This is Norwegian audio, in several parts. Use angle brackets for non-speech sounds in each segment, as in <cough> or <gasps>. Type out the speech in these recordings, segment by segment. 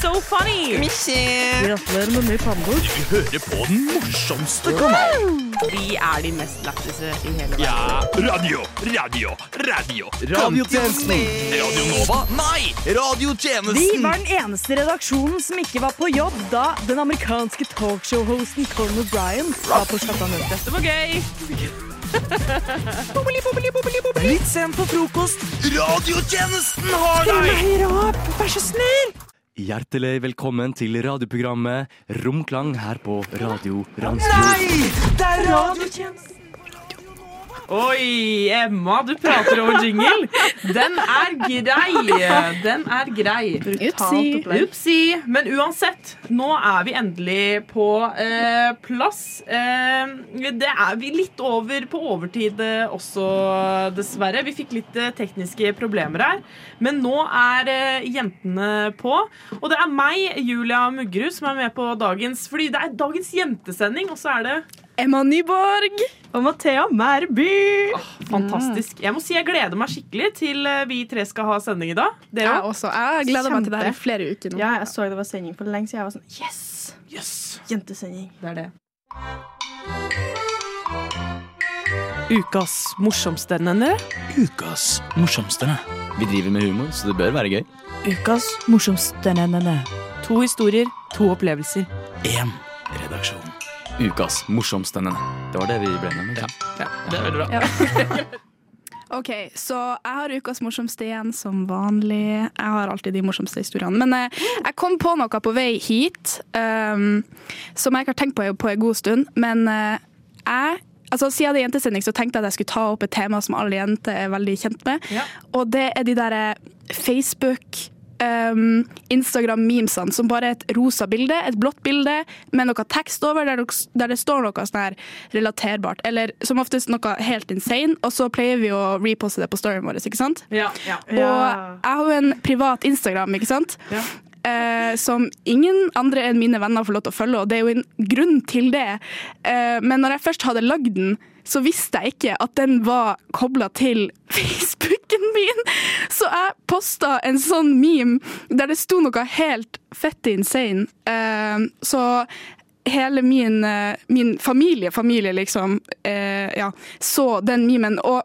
So funny. Gratulerer med ny pannebord. Vi hører på den morsomste kanalen. Vi er de mest lættise i hele verden. Ja, radio, radio, radio. Radiotjenesten. Radio Nova? Nei, radiotjenesten. Vi var den eneste redaksjonen som ikke var på jobb da den amerikanske talkshow-hosten Colin O'Brien var på Chattanutte. Det var gøy. Litt sent på frokost. Radiotjenesten har deg! vær så snill. Hjertelig velkommen til radioprogrammet Romklang her på Radio Randsfjord. Nei! Det er radiotjenesten. Oi, Emma, du prater over jingle. Den er grei. Den er grei. Upsi. Upsi. Men uansett, nå er vi endelig på eh, plass. Eh, det er vi litt over på overtid eh, også, dessverre. Vi fikk litt eh, tekniske problemer her. Men nå er eh, jentene på. Og det er meg, Julia Muggerud, som er med på dagens Fordi det er dagens jentesending, og så er det Emma Nyborg. Og Mathea Mærby. Fantastisk. Jeg må si jeg gleder meg skikkelig til eh, vi tre skal ha sending i dag. Dere Jeg også. Jeg gleder meg til det her i flere uker nå. Ja, jeg så det var sending for lenge siden. Jeg var sånn Yes! Yes. Jentesending. Det er det. Ukas morsomste nenne. Ukas morsomste. Vi driver med humor, så det bør være gøy. Ukas morsomste nennene. To historier, to opplevelser. Én. Ukas morsomste. Det var det vi ble med. Ja. Det er veldig bra. <laughs> Ok, Så jeg har ukas morsomste igjen, som vanlig. Jeg har alltid de morsomste historiene. Men eh, jeg kom på noe på vei hit um, som jeg ikke har tenkt på på en god stund. Men eh, jeg Altså, Siden det er jentesending, så tenkte jeg at jeg skulle ta opp et tema som alle jenter er veldig kjent med. Ja. Og det er de der Facebook um, Instagram-memesene som bare er et rosa bilde, et blått bilde med noe tekst over der, der det står noe sånn her relaterbart. Eller som oftest noe helt insane, og så pleier vi å reposte det på storyen vår. ikke sant? Ja, ja. Og jeg har jo en privat Instagram, ikke sant? Ja. Eh, som ingen andre enn mine venner får lov til å følge, og det er jo en grunn til det. Eh, men når jeg først hadde lagd den, så visste jeg ikke at den var kobla til <laughs> Facebooken min. Så jeg posta en sånn meme der det sto noe helt fette insane. Eh, så hele min, eh, min familie, familie liksom, eh, ja, så den memen. Og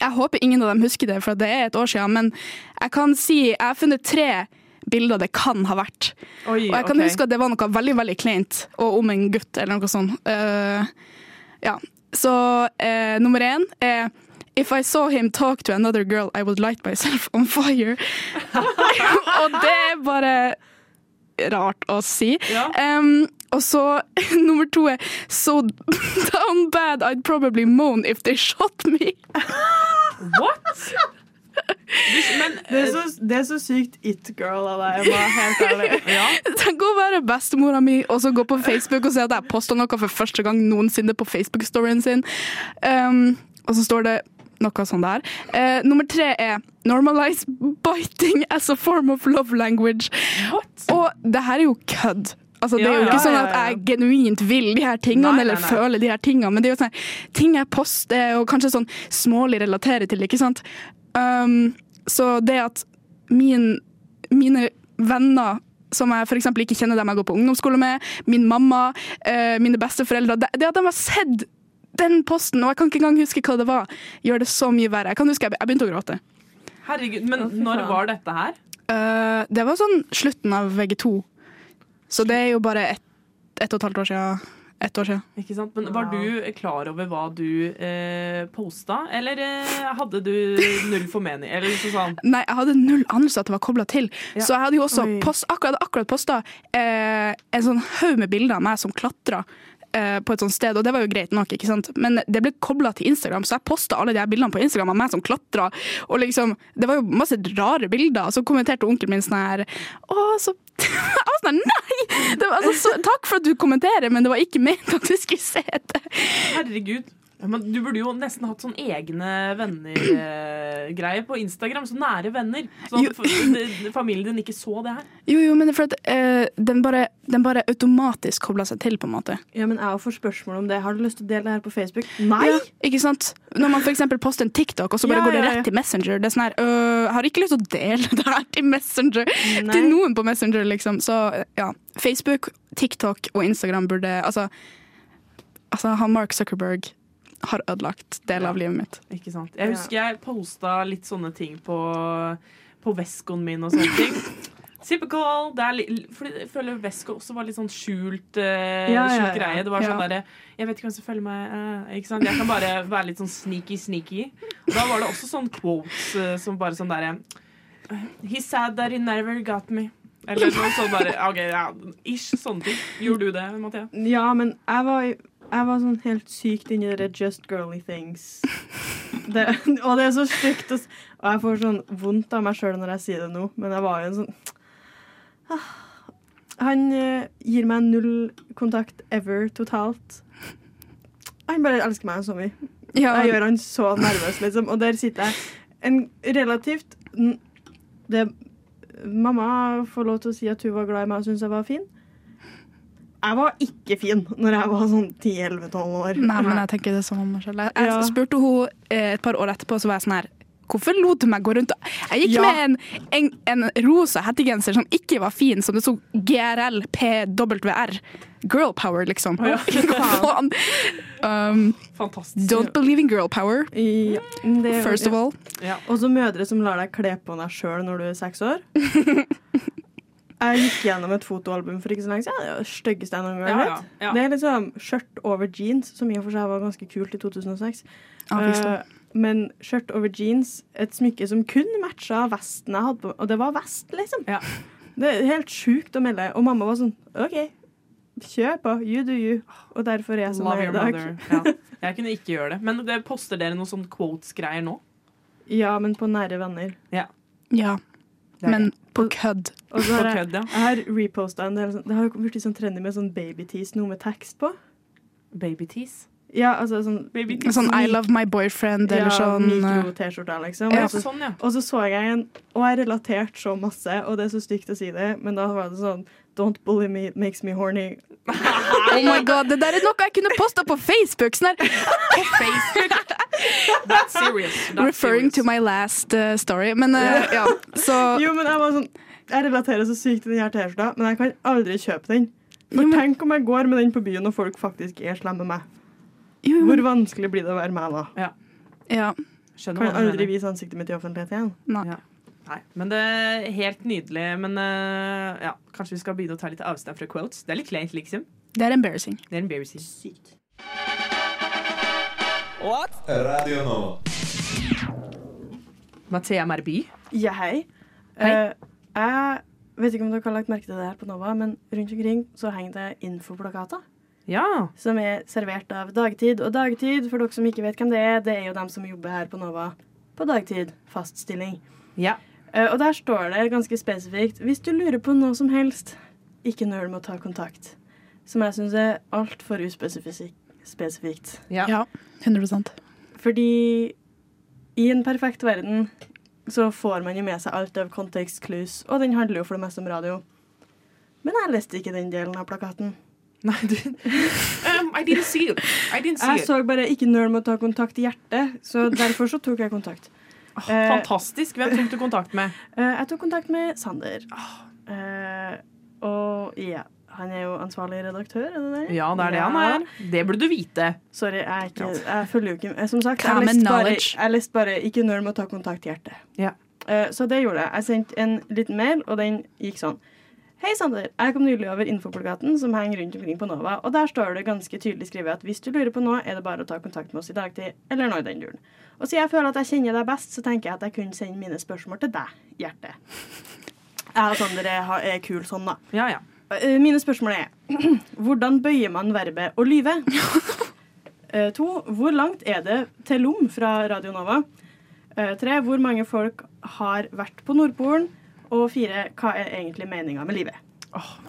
jeg håper ingen av dem husker det, for det er et år siden. Men jeg kan si jeg har funnet tre bilder det kan ha vært. Oi, Og jeg kan okay. huske at det var noe veldig veldig kleint, og om en gutt eller noe sånt. Uh, ja. Så uh, nummer én er If I saw him talk to another girl, I would light myself on fire. <laughs> og det er bare rart å si. Ja. Um, og så <laughs> nummer to er So <laughs> down bad I'd probably moan if they shot me. What? Men <laughs> Det er, så, det er så sykt it-girl av deg. Helt ærlig. <laughs> ja. Tenk å være bestemora mi og så gå på Facebook og se at jeg posta noe for første gang noensinne på Facebook-storyen sin. Um, og så står det noe sånn der. Uh, nummer tre er 'normalize biting as a form of love language'. Og det her er jo kødd. Altså, det er jo Ja, ikke ja, sånn at jeg genuint vil de her tingene, Nei, nei, eller nei. føler de her tingene, men det er jo sånn ting jeg poster og kanskje sånn smålig relaterer til, ikke sant. Um, så det at min, mine venner som jeg eksempel ikke kjenner dem jeg går på ungdomsskole med, min mamma, uh, mine besteforeldre, det, det at de har sett den posten, og jeg kan ikke engang huske hva det var, gjør det så mye verre. Jeg kan huske jeg, jeg begynte å gråte. Herregud, men når var dette her? Uh, det var sånn slutten av VG2, så det er jo bare ett et og et halvt år siden. Ett år siden. Ikke sant? Men Var du klar over hva du eh, posta, eller eh, hadde du null formening? Eller sånn Nei, jeg hadde null anelse at det var kobla til. Ja. Så jeg hadde jo også post, akkurat, akkurat posta eh, en sånn haug med bilder av meg som klatra. Eh, På et sånt sted, og det var jo greit nok, ikke sant? men det ble kobla til Instagram, så jeg posta alle de her bildene på Instagram av meg som klatra. Og liksom, det var jo masse rare bilder. Så kommenterte onkelen min sånn her Å, så <laughs> Jeg var sånn Nei! Var, altså, så, takk for at du kommenterer, men det var ikke ment at du skulle se det. Herregud. Men du burde jo nesten hatt sånn egne venner-greie på Instagram. Så nære venner. Så at familien din ikke så det her. Jo, jo, men det er for at eh, den, bare, den bare automatisk kobla seg til, på en måte. Ja, men jeg får spørsmål om det. Har du lyst til å dele det her på Facebook? Nei! Ja, ikke sant? Når man eksempel poster en TikTok, og så bare Ja, går det ja, ja. rett til Messenger. Det er sånn her, øh, jeg har ikke lyst til å dele det her til Messenger. Nei. Til noen på Messenger, liksom. Så ja, Facebook, TikTok og Instagram burde Altså, altså han Mark Zuckerberg har ødelagt deler av livet mitt. Ikke sant? Jeg husker jeg posta litt sånne ting på, på veskoen min og sånne ting. Typical. Det er fordi jeg føler Vesko også var litt sånn skjult, uh, Ja, ja, skjult ja. greie. Det var sånn Ja. derre Jeg vet ikke hvem som følger meg. Uh, ikke sant? Jeg kan bare være litt sånn sneaky, sneaky. Og da var det også sånn quotes uh, som bare sånn derre He said that he never got me. Eller noe sånn bare OK, ja, ish. Sånne ting. Gjorde du det, Mathea? Ja, men jeg var, jeg var sånn helt sykt inni det just girly things. Det, og det er så stygt. Og, Og jeg får sånn vondt av meg sjøl når jeg sier det nå, men jeg var jo en sånn Ah. Han uh, gir meg null kontakt ever totalt. Han bare elsker meg så mye. Ja, Jeg gjør han så nervøs, liksom. Og der sitter jeg. En relativt det, Mamma får lov til å si at hun var glad i meg og syntes jeg var fin. Jeg var ikke fin når jeg var sånn 10-11-12 år. Nei, men jeg tenker det som om meg selv. Jeg, Ja. spurte henne eh, et par år etterpå, så var jeg sånn her Hvorfor lot du meg gå rundt og Jeg gikk Ja. med en, en, en rosa hettegenser som ikke var fin, som det sto GRL PWR. Girl power, liksom. Hva <laughs> faen? Um, Fantastisk. don't believe in girl power, Ja, det, er- first of all. Ja. Og så mødre som lar deg kle på deg sjøl når du er seks år. <laughs> Jeg gikk gjennom et fotoalbum for ikke så lenge siden. Det er det styggeste jeg noen gang Ja, har ja, ja, ja. Det er liksom skjørt over jeans, som i og for seg var ganske kult i 2006. Ja, visst. Eh, men skjørt over jeans, et smykke som kun matcha vesten jeg hadde på. Og det var vest, liksom. Ja. Det er helt sjukt å melde. Og mamma var sånn OK, kjør på. You do you. Og derfor er jeg som Love jeg er i dag. Ja. Jeg kunne ikke gjøre det. Men det, poster dere noen sånne quotes-greier nå? Ja, men på nære venner. Ja, er men på kødd. Og så har jeg, kødd, ja. jeg har reposta en del sånn Det har jo blitt sånn trendy med sånn babytease, noe med tekst på. Baby-tease. Ja, altså sånn Baby-tease. Sånn I love my boyfriend, eller ja, sånn eh, Mikro-T-skjorter, liksom. Ja, Og så- sånn, ja. Og så så jeg en, og jeg relaterte så masse, og det er så stygt å si det, men da var det sånn Don't bully me, it makes me horny. Oh my god, det der er noe jeg kunne posta på Facebook! Sånn På Facebook! That's serious. That's referring to my last uh, story. Men uh, ja, så Jo, men jeg var sånn Jeg relaterer så sykt til den her T-skjorta, men jeg kan aldri kjøpe den. For Jo, men- tenk om jeg går med den på byen, og folk faktisk er slemme med meg. jo, jo, Hvor vanskelig blir det å være meg da? ja, ja. Kan aldri vise ansiktet mitt i offentlighet igjen. nei. Ja. Nei, men det er helt nydelig. Men eh, ja, kanskje vi skal begynne å ta litt avstand fra quotes. Det er litt kleint, liksom. Det er embarrassing. Det er embarrassing. Sykt. What? Radio Nova. Mathea Merby. Ja, hei. Hei. Uh, jeg vet ikke om dere har lagt merke til det her på Nova, men rundt omkring så henger det infoplakater. Ja. Som er servert av Dagtid. Og Dagtid, for dere som ikke vet hvem det er, det er jo dem som jobber her på Nova på dagtid. Fast stilling. ja. Eh, og der står det ganske spesifikt Hvis du lurer på noe som helst, ikke nøl med å ta kontakt. Som jeg syns er altfor uspesifikt. Ja. Ja, 100% Fordi i en perfekt verden så får man jo med seg alt av context clues, og den handler jo for det meste om radio. Men jeg leste ikke den delen av plakaten. Nei, du <laughs> um, I didn't see it. I didn't see Jeg it. så bare 'ikke nøl med å ta kontakt' i hjertet, så derfor så tok jeg kontakt. Eh, Fantastisk. Hvem tok du kontakt med? <laughs> Eh, jeg tok kontakt med Sander. Eh, og ja, han er jo ansvarlig redaktør, er det det? Ja, det er det han er. Det burde du vite. Sorry, jeg, er ikke, jeg følger jo ikke. Som sagt, jeg leste bare, jeg leste bare 'ikke nøl med å ta kontakt' i hjertet. Ja. Så det gjorde jeg. Jeg sendte en liten mail, og den gikk sånn. Hei, Sander. Jeg kom nylig over infoplakaten som henger rundt omkring på Nova, og der står det ganske tydelig skrevet at hvis du lurer på noe, er det bare å ta kontakt med oss i dagtid, eller nå i den duren. Og siden jeg føler at jeg kjenner deg best, så tenker jeg at jeg kunne sende mine spørsmål til deg, hjerte. Jeg og Sander er, er kul sånn, da. Ja, ja. Eh, Mine spørsmål er <clears throat> Hvordan bøyer man verbet å lyve? <laughs> Eh, to, hvor langt er det til Lom fra Radio Nova? Eh, tre, hvor mange folk har vært på Nordpolen? Og fire, hva er egentlig meninga med livet?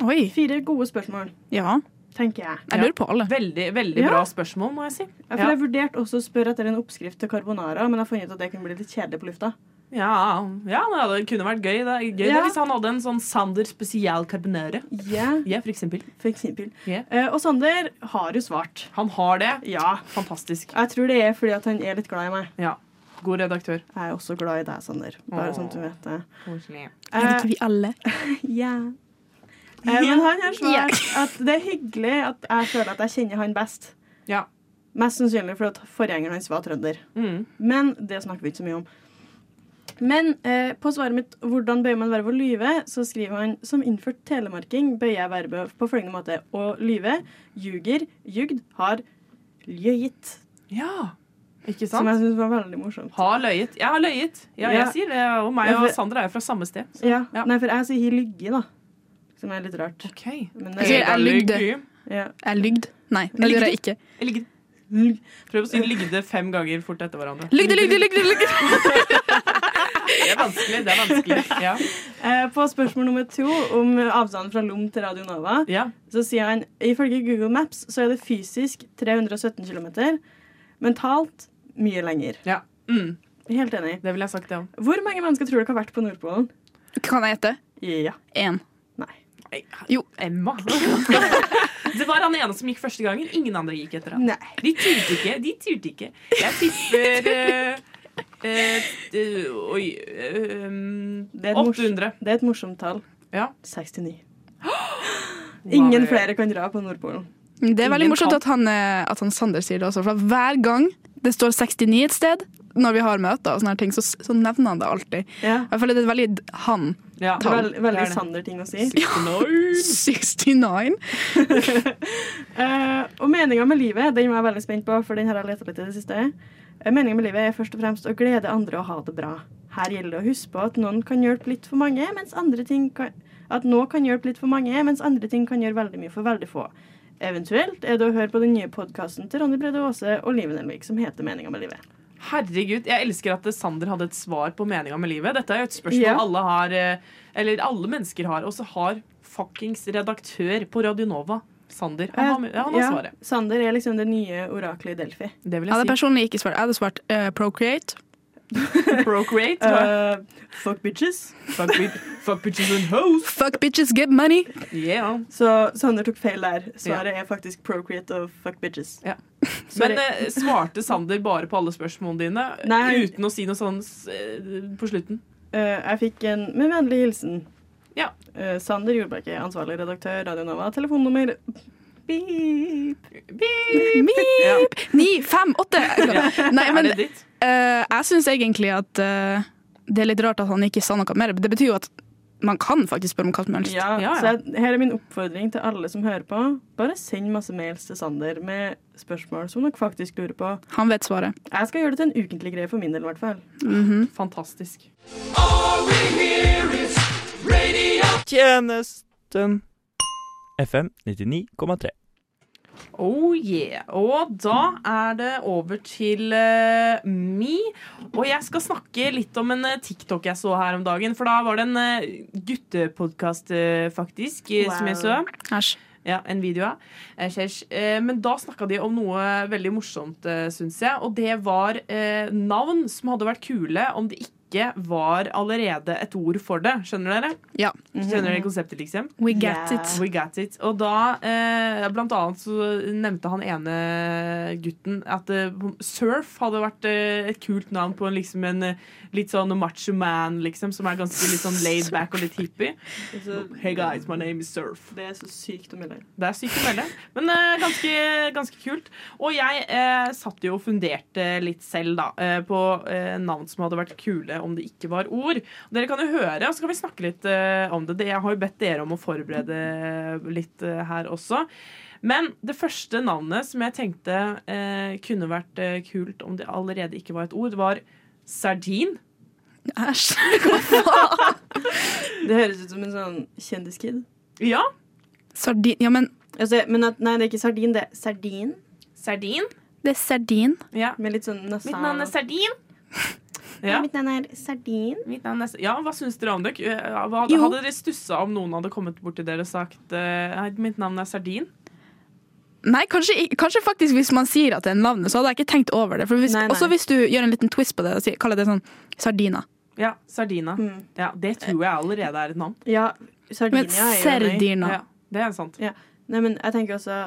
Oi. Fire gode spørsmål. Ja. tenker jeg. Jeg lurer på alle. Veldig, veldig Ja. bra spørsmål, må jeg si. Ja, for Jeg vurderte også å spørre etter en oppskrift til carbonara, men jeg har funnet ut at det kunne bli litt kjedelig på lufta. Ja, ja det kunne vært gøy. Det er gøy Ja. det hvis han hadde en sånn Sander spesial carbonara. Ja, Ja, for eksempel. for eksempel. Ja. Uh, og Sander har jo svart. Han har det. Ja. Fantastisk. Jeg tror det er fordi at han er litt glad i meg. Ja. God redaktør. Jeg er også glad i deg, Sander. Bare sånn at du vet det. Koselig. Er det ikke vi alle? <laughs> Ja. Eh, men han har svart at det er hyggelig at jeg føler at jeg kjenner han best. Ja. Mest sannsynlig fordi forgjengeren hans var trønder. Mm. Men det snakker vi ikke så mye om. Men eh, på svaret mitt 'Hvordan bøyer man verbet å lyve?' så skriver han som innført telemarking bøyer jeg verbet på følgende måte. Å lyve, ljuger, jugd, har ljøgitt. ja. Ikke sant? Som jeg syns var veldig morsomt. Har løyet. Jeg har løyet. Ja, Ja. jeg sier det. Og meg og Sandra Sander er jo fra samme sted. Så. Ja. Ja. Nei, for jeg sier 'hi lygge', da. Som er litt rart. OK. Men Jeg sier det, jeg lygde. ja. Jeg lygde. Nei, det gjør jeg ikke. Jeg ligger- Lygg. Prøv å si 'lygde' fem ganger fort etter hverandre. Lygde, lygde, lygde! lygde. <laughs> Det er vanskelig. det er vanskelig Ja. Eh, på spørsmål nummer to om avstanden fra Lom til Radio Nova, ja. så sier han ifølge Google Maps så er det fysisk 317 km. Mentalt mye lenger. ja. Mm. Helt enig. Det ville jeg sagt, òg. Hvor mange mennesker tror dere har vært på Nordpolen? Kan jeg gjette? Ja. Én. Jo, Emma. <laughs> det var han ene som gikk første gangen. Ingen andre gikk etter han. Nei. De turte ikke. De turte ikke. Jeg tipper uh, eh, eh, Oi uh, um, Det er et mors- 800. Det er et morsomt tall. Ja. 69. <gasps> Ingen flere kan dra på Nordpolen. Det er veldig Ingen morsomt at han, at han Sander sier det også, for hver gang det står 69 et sted, når vi har møter, og sånne ting, så, så nevner han det alltid. Ja. Jeg føler det er veldig han. Ja. Det er veld, veldig er. Sander-ting å si. 69. <laughs> <laughs> Eh, og meninga med livet den var jeg veldig spent på, for den har jeg leta litt i det siste. Uh, meninga med livet er først og fremst å glede andre og ha det bra. Her gjelder det å huske på at noen kan hjelpe litt for mange, mens andre ting kan, at noe kan hjelpe litt for mange, mens andre ting kan gjøre veldig mye for veldig få. Eventuelt er det å høre på den nye podkasten til Ronny Brede Aase og Live Nelvik som heter Meninga med livet. Herregud, jeg elsker at Sander hadde et svar på meninga med livet. Dette er jo et spørsmål Ja. alle har, eh, eller alle mennesker har, og så har fuckings redaktør på Radio Nova, Sander. Han har, han har Ja, svaret. Sander er liksom det nye oraklet i Delphi. Det vil Jeg hadde jeg si. personlig ikke svart. Jeg hadde svart uh, Procreate. <laughs> Procreate. Uh, fuck bitches. Fuck, bi fuck bitches and hoes. Fuck bitches, get money! Yeah. Så Sander tok feil der. Svaret er faktisk procreate og fuck bitches. Ja. <laughs> Men uh, svarte Sander bare på alle spørsmålene dine Nei. uten å si noe sånn eh, på slutten? Uh, jeg fikk en med vennlig hilsen. Ja. Eh, Sander Jordbakke, ansvarlig redaktør, Radio Nova. Telefonnummer beep. Ja. Ni, fem, åtte! <laughs> Nei, men eh, jeg syns egentlig at uh, det er litt rart at han ikke sa noe mer. Det betyr jo at man kan faktisk spørre om hva som helst. Ja, Ja, ja. Så jeg, her er min oppfordring til alle som hører på. Bare send masse mails til Sander med spørsmål som dere faktisk lurer på. Han vet svaret. Jeg skal gjøre det til en ukentlig greie for min del, i hvert fall. Fantastisk. Tjenesten FM 99,3. Oh yeah. Og da er det over til uh, Me. Og jeg skal snakke litt om en uh, TikTok jeg så her om dagen. For da var det en uh, guttepodkast, uh, faktisk, wow. som jeg så. Æsj. Ja, en video av. Eh. Eh, Men da snakka de om noe veldig morsomt, syns jeg. Og det var eh, navn som hadde vært kule om det ikke var allerede et ord for det. Skjønner dere? Ja. Skjønner dere konseptet, liksom? We get Yeah. it. We got it. Og da, eh, blant annet, så nevnte han ene gutten at eh, surf hadde vært eh, et kult navn på en, liksom en eh, litt sånn macho man, liksom, som er ganske litt sånn laid back og litt hippie. Hey guys, my name is Surf. Det er så sykt å melde. Det er sykt å melde, men eh, ganske, ganske kult. Og jeg eh, satt jo og funderte litt selv da, eh, på eh, navn som hadde vært kule om det ikke var ord. Og dere kan jo høre, og så kan vi snakke litt eh, om det. Det- Jeg har jo bedt dere om å forberede litt eh, her også. Men det første navnet som jeg tenkte eh, kunne vært kult om det allerede ikke var et ord, var sardin. Æsj. <laughs> Det høres ut som en sånn kjendiskid. Ja, Sardin Ja, men Altså, men at, nei, det er ikke sardin, det er sardin. sardin. det er sardin. Ja. Med litt sånn nasal Mitt navn er Sardin. Ja. Ja. Mitt navn er sardin. Mitt navn er Ja, hva syns dere om det? Eh, Hva, hadde dere stussa om noen hadde kommet bort til dere og sagt uh, mitt navn er Sardin? Nei, kanskje, kanskje faktisk hvis man sier at det er navnet, så hadde jeg ikke tenkt over det. For hvis, Nei, nei. Også hvis du gjør en liten twist på det og kaller det sånn sardina. Ja, Sardina. Mm. Ja, det tror jeg allerede er et navn. Ja, Men er jo sardina. Ja, det er sant. Ja. Nei, men jeg tenker også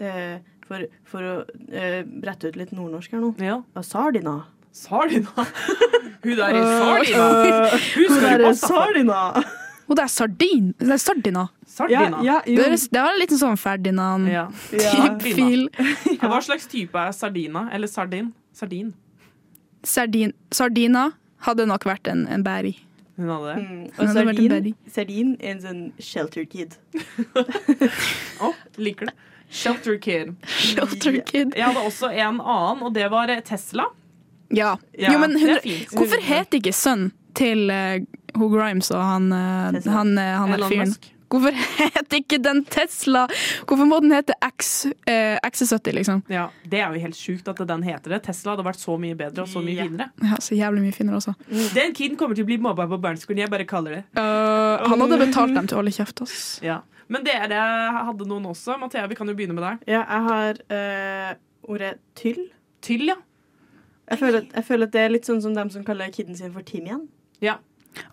eh, for, for å eh, brette ut litt nordnorsk her nå. Ja, Sardina. Sardina. <laughs> Hun der er Sardina. Hun skal Der du er passe på. Sardina! Det er sardin. Det er sardina. Sardina. ja, ja, Det, er, det var litt sånn Ferdinand. Ja. Ja. Fil. <laughs> Hva slags type er sardina? Eller sardin? Sardin. Sardin. Sardina hadde nok vært en, en berry. Hun hadde det. Mm. Og en sardin, sardin er en sånn shelter kid. <laughs> Å, liker det. Shelter Kid. Shelter kid. Jeg hadde også en annen, og det var Tesla. Ja. Ja, jo, men fint. hvorfor heter ikke sønnen til uh, Ho Grimes og han, uh, han, uh, han er Elon fyren? Musk. Hvorfor <laughs> heter ikke den Tesla? Hvorfor må den hete X, eh, X70, liksom? Ja, Det er jo helt sjukt at den heter det. Tesla hadde vært så mye bedre og så mye Ja. finere. Ja, så jævlig mye finere også. Den kiden kommer til å bli mobba på barneskolen. Jeg bare kaller det. Uh, han hadde betalt dem til å holde kjeft, ass. Ja. Men dere hadde noen også. Mathea, vi kan jo begynne med deg. Ja, jeg har eh, ordet tyll. Tyll, ja. Jeg føler, at, jeg føler at det er litt sånn som dem som kaller kiden sin for Timian. ja.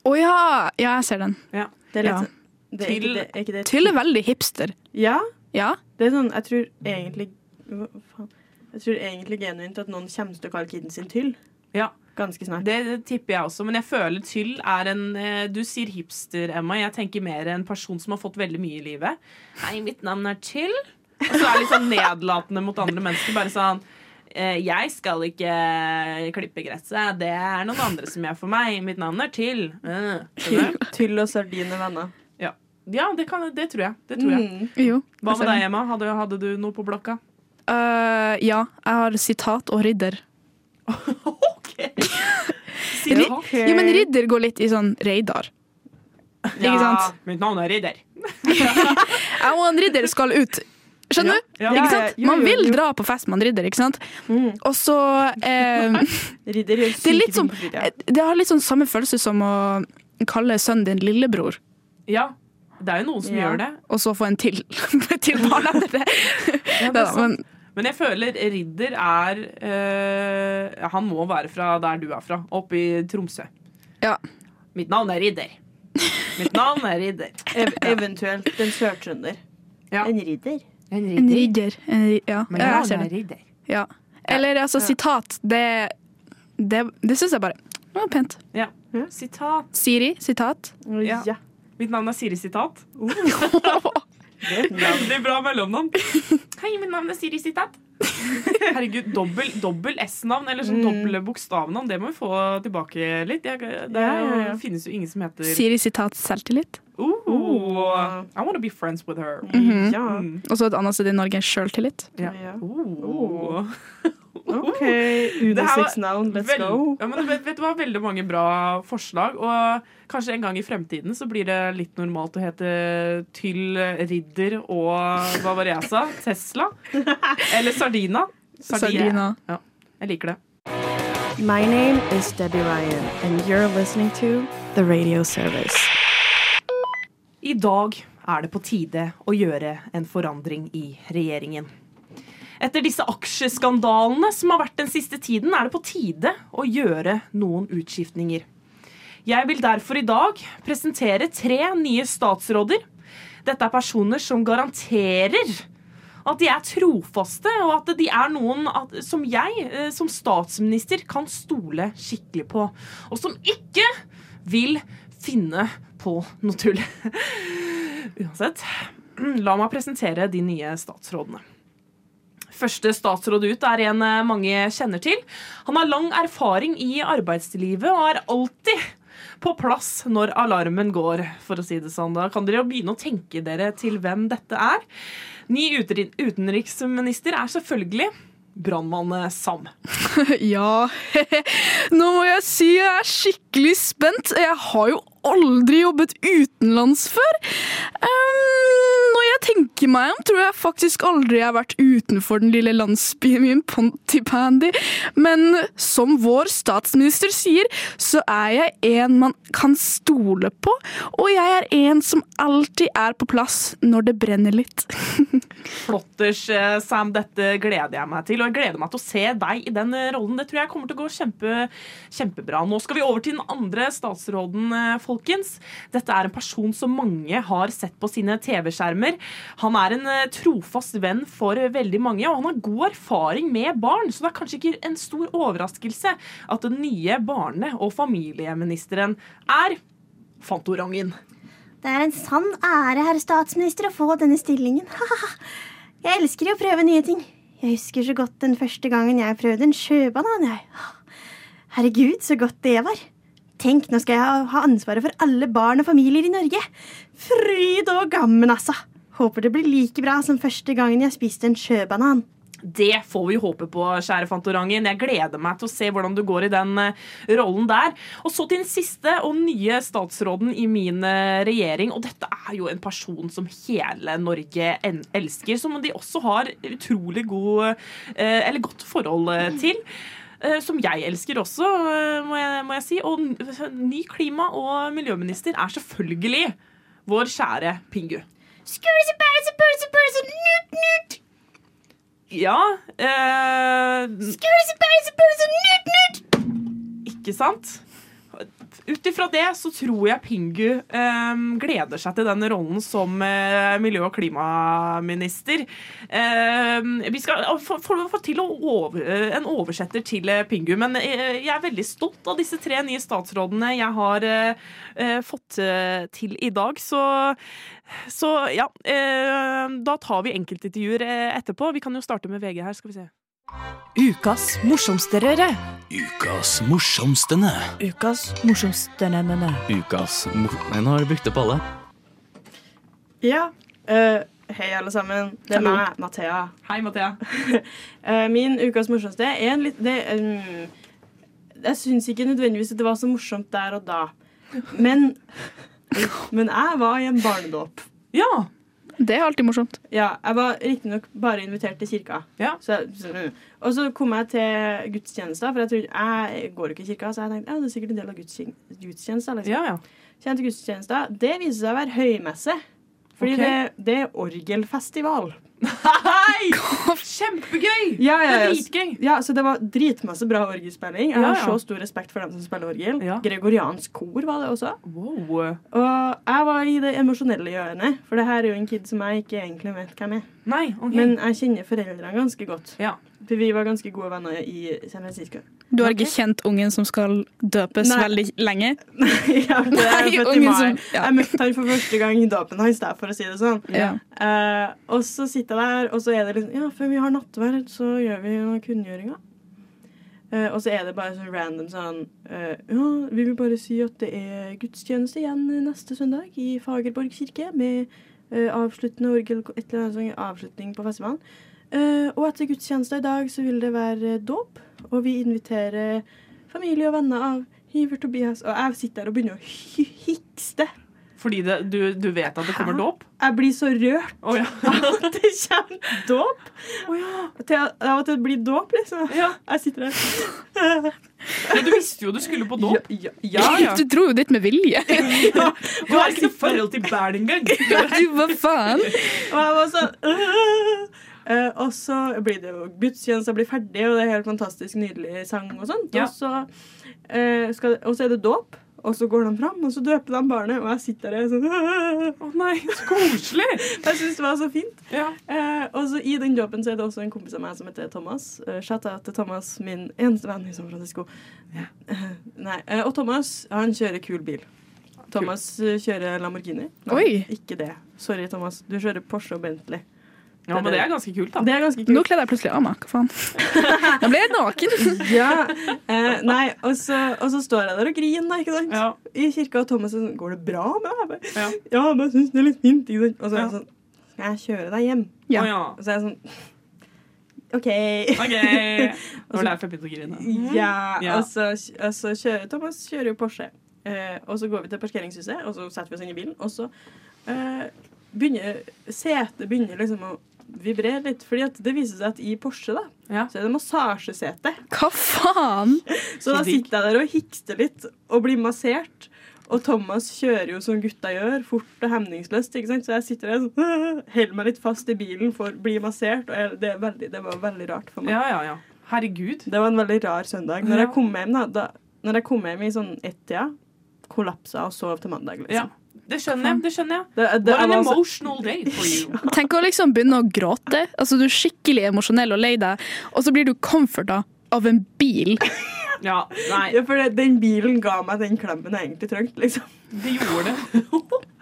Å ja! Ja, jeg ser den. Det er litt Ja. sånn det, er, ikke, det, er ikke det Tyll er veldig hipster. Ja, Ja. det er sånn Jeg tror egentlig hva faen? Jeg tror egentlig genuint at noen kommer til å kalle kiden sin Tyll. Ja. Ganske snart. Det tipper jeg også, men jeg føler Tyll er en eh, Du sier hipster, Emma. Jeg tenker mer en person som har fått veldig mye i livet. Nei, mitt navn er Tyll. Og så er det litt sånn nedlatende mot andre mennesker. Bare sånn Jeg skal ikke klippe gresset. Det er noen andre som gjør for meg. Mitt navn er Tyll. Uh? Tyll og sardin er venner. Ja, det, kan, det tror jeg. Det tror jeg. Mm. Jo. Hva med deg, Emma? Hadde, hadde du noe på blokka? Uh, ja, jeg har sitat og ridder. <laughs> OK! Sitat. Jo, men ridder går litt i sånn Reidar. Ikke sant? Mitt navn er Ridder. Jeg og en ridder skal ut. Skjønner du? Ja. Ikke sant? jo, Man vil dra på fest med en ridder, ikke sant? Mm. Og så eh, <laughs> Ridder gjør Det er litt syke som ting på fritida. Det har litt sånn samme følelse som å kalle sønnen din lillebror, Ja. Det er jo noen som Ja. gjør det. og så få en til, <laughs> til barn etter det. <laughs> Ja, det er sant. Men jeg føler Ridder er øh, Han må være fra der du er fra, oppe i Tromsø. Ja. Mitt navn er Ridder. Mitt navn er Ridder. Ev eventuelt en sørtrønder. Ja. En ridder. En en ridder. En, ridder. ja, Men ja, jeg ser er det. Ridder. Ja. Eller altså, sitat. Det, det, det syns jeg bare det var pent. Ja. Sitat. Siri, sitat. Ja. Ja. Mitt navn er Siri Sitat. <laughs> Det et navn. Veldig bra mellomnavn. <laughs> Hei, mitt navn er Siri Sitat. <laughs> Herregud, dobbel, dobbel S-navn, eller sånn Mm. doble bokstavnavn, det må vi få tilbake litt. Jeg, det Ja, ja, ja. finnes jo ingen som heter Siri, sitat, selvtillit. oh, I want to be friends with her. Mhm. Ja. Mm. Og så et annet sted i Norge, sjøltillit. Ja. Ja. Oh. <laughs> OK. Unisex noun, let's Vel- go. Ja, men vet, vet du hva, Veldig mange bra forslag. Og kanskje en gang i fremtiden så blir det litt normalt å hete Tyll Ridder og hva var det jeg sa? Tesla? <laughs> Eller Sardina. Sardina. Jeg liker det. My name is Debbie Ryan, and you're listening to The Radio Service. I dag er det på tide å gjøre en forandring i regjeringen. Etter disse aksjeskandalene som har vært den siste tiden, er det på tide å gjøre noen utskiftninger. Jeg vil derfor i dag presentere tre nye statsråder. Dette er personer som garanterer at de er trofaste, og at de er noen som jeg eh, som statsminister kan stole skikkelig på. Og som ikke vil finne på noe tull. <laughs> Uansett, la meg presentere de nye statsrådene. Første statsråd ut er en eh, mange kjenner til. Han har lang erfaring i arbeidslivet og er alltid på plass når alarmen går, for å si det sånn. Da kan dere begynne å tenke dere til hvem dette er. Ny utenriksminister er selvfølgelig brannmann Sam. <laughs> Ja, <laughs> nå må jeg si jeg er skikkelig spent. Jeg har jo aldri jobbet utenlands før. Um, tenke meg om, tror jeg faktisk aldri jeg har vært utenfor den lille landsbyen min Pontypandy. Men som vår statsminister sier, så er jeg en man kan stole på. Og jeg er en som alltid er på plass når det brenner litt. <laughs> Flotters, eh, Sam. Dette gleder jeg meg til. Og jeg gleder meg til å se deg i den eh, rollen. Det tror jeg kommer til å gå kjempe, kjempebra. Nå skal vi over til den andre statsråden, eh, folkens. Dette er en person som mange har sett på sine TV-skjermer. Han er en eh, trofast venn for eh, veldig mange, og han har god erfaring med barn. Så det er kanskje ikke en stor overraskelse at den nye barne- og familieministeren er Fantorangen. Det er en sann ære, herr statsminister, å få denne stillingen. <laughs> Jeg elsker jo å prøve nye ting. Jeg husker så godt den første gangen jeg prøvde en sjøbanan, jeg. Herregud, så godt det var. Tenk, nå skal jeg ha- ansvaret for alle barn og familier i Norge. Fryd og gammen, altså. Håper det blir like bra som første gangen jeg spiste en sjøbanan. Det får vi håpe på, kjære Fantorangen. Jeg gleder meg til å se hvordan du går i den eh, rollen der. Og så til den siste og nye statsråden i min eh, regjering. Og dette er jo en person som hele Norge elsker, som de også har utrolig god, eh, eller godt forhold til. Som jeg elsker også, må jeg, må jeg si. Og ny klima- og miljøminister er selvfølgelig vår kjære Pingu. Ja eh, Ikke sant? Ut ifra det så tror jeg Pingu eh, gleder seg til den rollen som eh, miljø- og klimaminister. Eh, vi skal få, til over, eh, en oversetter til eh, Pingu, men eh, jeg er veldig stolt av disse tre nye statsrådene jeg har fått til i dag. Så, så ja, da tar vi enkeltintervjuer etterpå. Vi kan jo starte med VG her, skal vi se. Ukas morsomste røre. Ukas morsomstene. Ukas morsomste nø-nø-nø. Ukas mor... Nå har du brukt opp alle? Ja. Uh, hei, alle sammen. Det er meg, Mathea. Hei, Mathea. uh, <laughs> min ukas morsomste er en litt det, um, Jeg syns ikke nødvendigvis at det var så morsomt der og da. Men, <laughs> men jeg var i en barnedåp. Ja. Det er alltid morsomt. Ja, jeg var riktignok bare invitert til kirka. Ja. Så, så, og så kom jeg til gudstjenester, for jeg, trodde, jeg går ikke i kirka. Så jeg tenkte ja, det er sikkert en del av gudstjen- gudstjenester. Liksom. Ja, ja. Kjent til gudstjenester. Det viser seg å være høymesse. Fordi okay. det, det er orgelfestival. Hei! Kjempegøy! Ja, ja, ja. dritgøy. Ja, så det var dritmasse bra orgelspilling. Jeg har så stor respekt for dem som spiller orgel. Gregoriansk kor var det også. Wow. Og jeg var i det emosjonelle hjørnet, for det her er jo en kid som jeg ikke egentlig vet hvem er. Nei, okay. Men jeg kjenner foreldrene ganske godt. Ja. For vi var ganske gode venner i San Francisco. Du har ikke kjent ungen som skal døpes Nei. veldig lenge? <laughs> ja, det er Nei, født i ungen mai. som- ja. Jeg møtte han for første gang i dåpen hans, der, for å si det sånn. Ja. Uh, og så sitter jeg der, og så er det liksom Ja, før vi har nattverd, så gjør vi noen kunngjøringer. Eh, og så er det bare sånn random sånn uh, Ja, vi vil bare si at det er gudstjeneste igjen neste søndag i Fagerborg kirke med avsluttende orgel... Et eller annet sånn avslutning på festivalen. Og etter gudstjenesta i dag så vil det være dåp, og vi inviterer familie og venner av Hiver Tobias. Og jeg sitter der og begynner å hikste. Fordi det, du, du vet at det kommer dåp? Jeg blir så rørt Å ja. <laughs> at det kommer dåp. Til at- Av at det blir dåp, liksom. ja. Jeg sitter der. Men du visste jo du skulle på dåp. Ja, ja, ja. Du dro jo dit med vilje. <laughs> Du har ikke noe forhold til Bern engang. <laughs> Du, hva faen? Og jeg var sånn Eh, Og så blir det jo gudstjenesta blir ferdig, og det er helt fantastisk nydelig sang og sånt. Ja. Og, så, uh, skal, og så er det dåp, og så går de fram, og så døper de barnet, og jeg sitter der sånn <laughs> Å nei, så koselig. <laughs> Jeg syns det var så fint. Ja. Eh, og så I den dåpen så er det også en kompis av meg som heter Thomas. Uh, Chatta til Thomas, min eneste venn i San Francisco. Eh, <laughs> nei, eh, og Thomas han kjører kul bil. Thomas eh, kjører Lamborghini. Nei, Oi. Ikke det. Sorry, Thomas. Du kjører Porsche og Bentley. Ja, men det er ganske kult, da. Det er ganske Nå kult. kledde jeg plutselig av meg. Hva faen? <laughs> Nå ble jeg naken. <laughs> Ja, eh, nei, og så, og så står jeg der og griner, da, ikke sant? Ja. I kirka, og Thomas er sånn Går det bra med deg? Ja, Ja. men jeg syns det er litt fint. Ikke sant? Og så er Ja. jeg sånn Skal jeg kjøre deg hjem? Ja. Og så er jeg sånn <laughs> OK. Det var derfor jeg begynte å grine. Ja, Ja. Og, så, og så kjører Thomas kjører jo Porsche. Eh, og så går vi til parkeringshuset, og så setter vi oss inn i bilen. Og så eh, begynner setet begynner liksom å vibrere litt. Fordi at det viser seg at i Porsche da, Ja. så er det massasjesete. Hva faen? Så da sitter jeg der og hikster litt og blir massert. Og Thomas kjører jo som gutta gjør, fort og hemningsløst. ikke sant? Så jeg sitter der sånn, <laughs> holder meg litt fast i bilen for å bli massert. Og jeg, det, veldig, det var veldig rart for meg. ja, ja, ja. Herregud. Det var en veldig rar søndag. Når jeg kom hjem da, da Når jeg kom hjem i sånn ett-tida, kollapsa og sov til mandag. Ja. Det skjønner jeg. det skjønner jeg Det, det, What an var emotional day for you. <laughs> Tenk å liksom begynne å gråte. Altså, du er skikkelig emosjonell og lei deg, og så blir du comforta av en bil. <laughs> Ja, nei, ja, for det, den bilen ga meg den klemmen jeg egentlig trengte. liksom. det gjorde det. <laughs>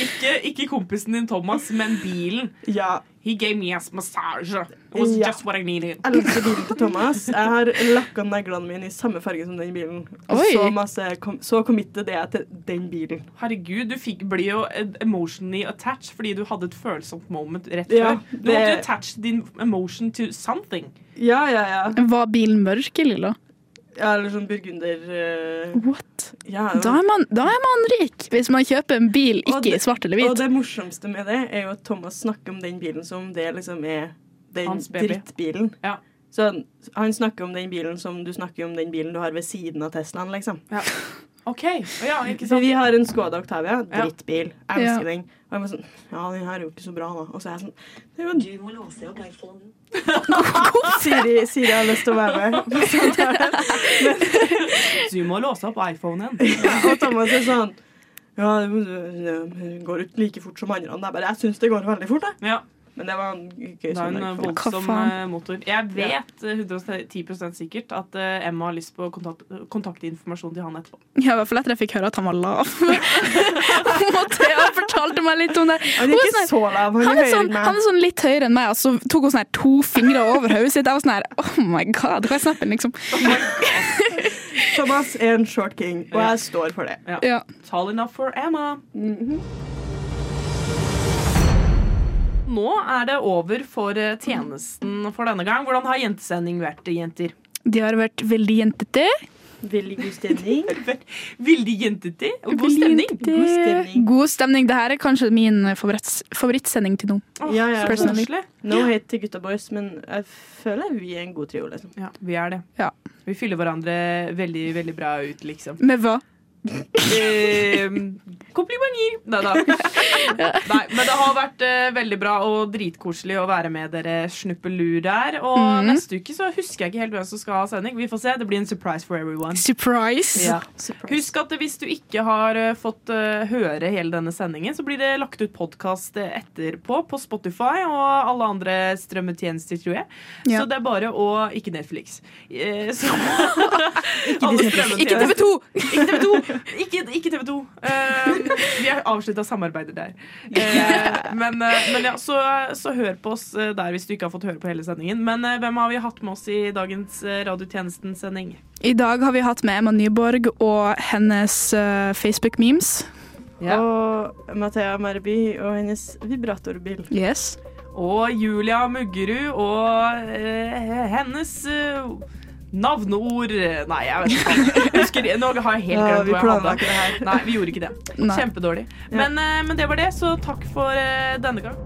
ikke, ikke kompisen din Thomas, men bilen. Ja, He gave me a massage. It was Ja. just what I needed. Jeg elsker bilen til Thomas. Jeg har lakka neglene mine i samme farge som den bilen. Oi. Så, masse, kom, så committed er jeg til den bilen. Herregud, du fikk bli jo emotionally attached fordi du hadde et følsomt moment rett Ja, før. Du det- måtte jo attach din emotion to something. Ja, ja, ja. Var bilen mørk, Lilla? Ja eller sånn burgunder Uh, What? ja, Da er, man, da er man rik, hvis man kjøper en bil ikke det- i svart eller hvit. Og det morsomste med det er jo at Thomas snakker om den bilen som det liksom er den drittbilen. Ja. Så han, snakker om den bilen som du snakker om den bilen du har ved siden av Teslaen, liksom. <laughs> OK. Ja, ikke sant? vi har en Skoda Octavia, Ja. drittbil. Jeg Ja. elsker den. Og jeg var sånn Ja, den her er jo ikke så bra, da. Og så er jeg sånn det er jo en Du må låse opp iPhonen. <laughs> Siri, Siri har lyst til å være med. <laughs> Du må låse opp iPhonen. Og Thomas er sånn Ja, det det går ut like fort som andre. Jeg bare Jeg syns det går veldig fort, jeg. Ja, Men det var en gøy det er en søndag meg. voldsom eh, motor. Jeg vet eh, 110 sikkert at eh, Emma har lyst på kontakt, kontaktinformasjon til han etterpå. Ja, I hvert fall etter jeg fikk høre at han var lav. <laughs> Mathea fortalte meg litt om det. Han er ikke sånn- så lav. Han er sånn, han er sånn litt høyere enn meg, og så tok hun sånn her to fingre over hodet sitt. Jeg var sånn her Oh my god, hva er snappen, liksom? <laughs> Thomas er en short king, og jeg står for det. Ja. Tall enough for Emma. Mhm. Nå er det over for eh, tjenesten for denne gang. Hvordan har jentesending vært, jenter? De har vært veldig jentete. Veldig god stemning. <laughs> Veldig jentete og god stemning. God stemning. God stemning. Det her er kanskje min favoritt, favorittsending til nå. Oh, Ja, ja, Nå personally. No hate til gutta boys, men jeg føler vi er en god trio, liksom. Ja, vi er det. Ja. Vi fyller hverandre veldig, veldig bra ut, liksom. Med hva? Eh, komplimenter! Nei da. Nei, men det har vært eh, veldig bra og dritkoselig å være med dere snuppelur der. Og mm. neste uke så husker jeg ikke helt hvem som skal ha sending. Vi får se. Det blir en surprise for everyone. Surprise! Ja. Surprise. Husk at hvis du ikke har uh, fått uh, høre hele denne sendingen, så blir det lagt ut podkast etterpå på Spotify og alle andre strømmetjenester, tror jeg. Ja. Så det er bare å Ikke Netflix. Eh, så. <laughs> Ikke TV 2! Ikke TV 2! Ikke, ikke TV 2. vi har avslutta samarbeidet der. Uh, men, uh, men ja, så, så hør på oss eh, der hvis du ikke har fått høre på hele sendingen. Men eh, hvem har vi hatt med oss i dagens uh, Radiotjenesten-sending? I dag har vi hatt med Emma Nyborg og hennes eh, Facebook-memes. Ja. Og Mathea Merby og hennes vibratorbil. Yes. Og Julia Muggerud og eh, hennes eh, navneord Nei, jeg vet ikke. Husker, nå har jeg helt Ja, glemt vi hva jeg planla hadde. ikke det her. Nei, vi gjorde ikke det. Kjempedårlig. Men, eh, men det var det, så takk for eh, denne gang.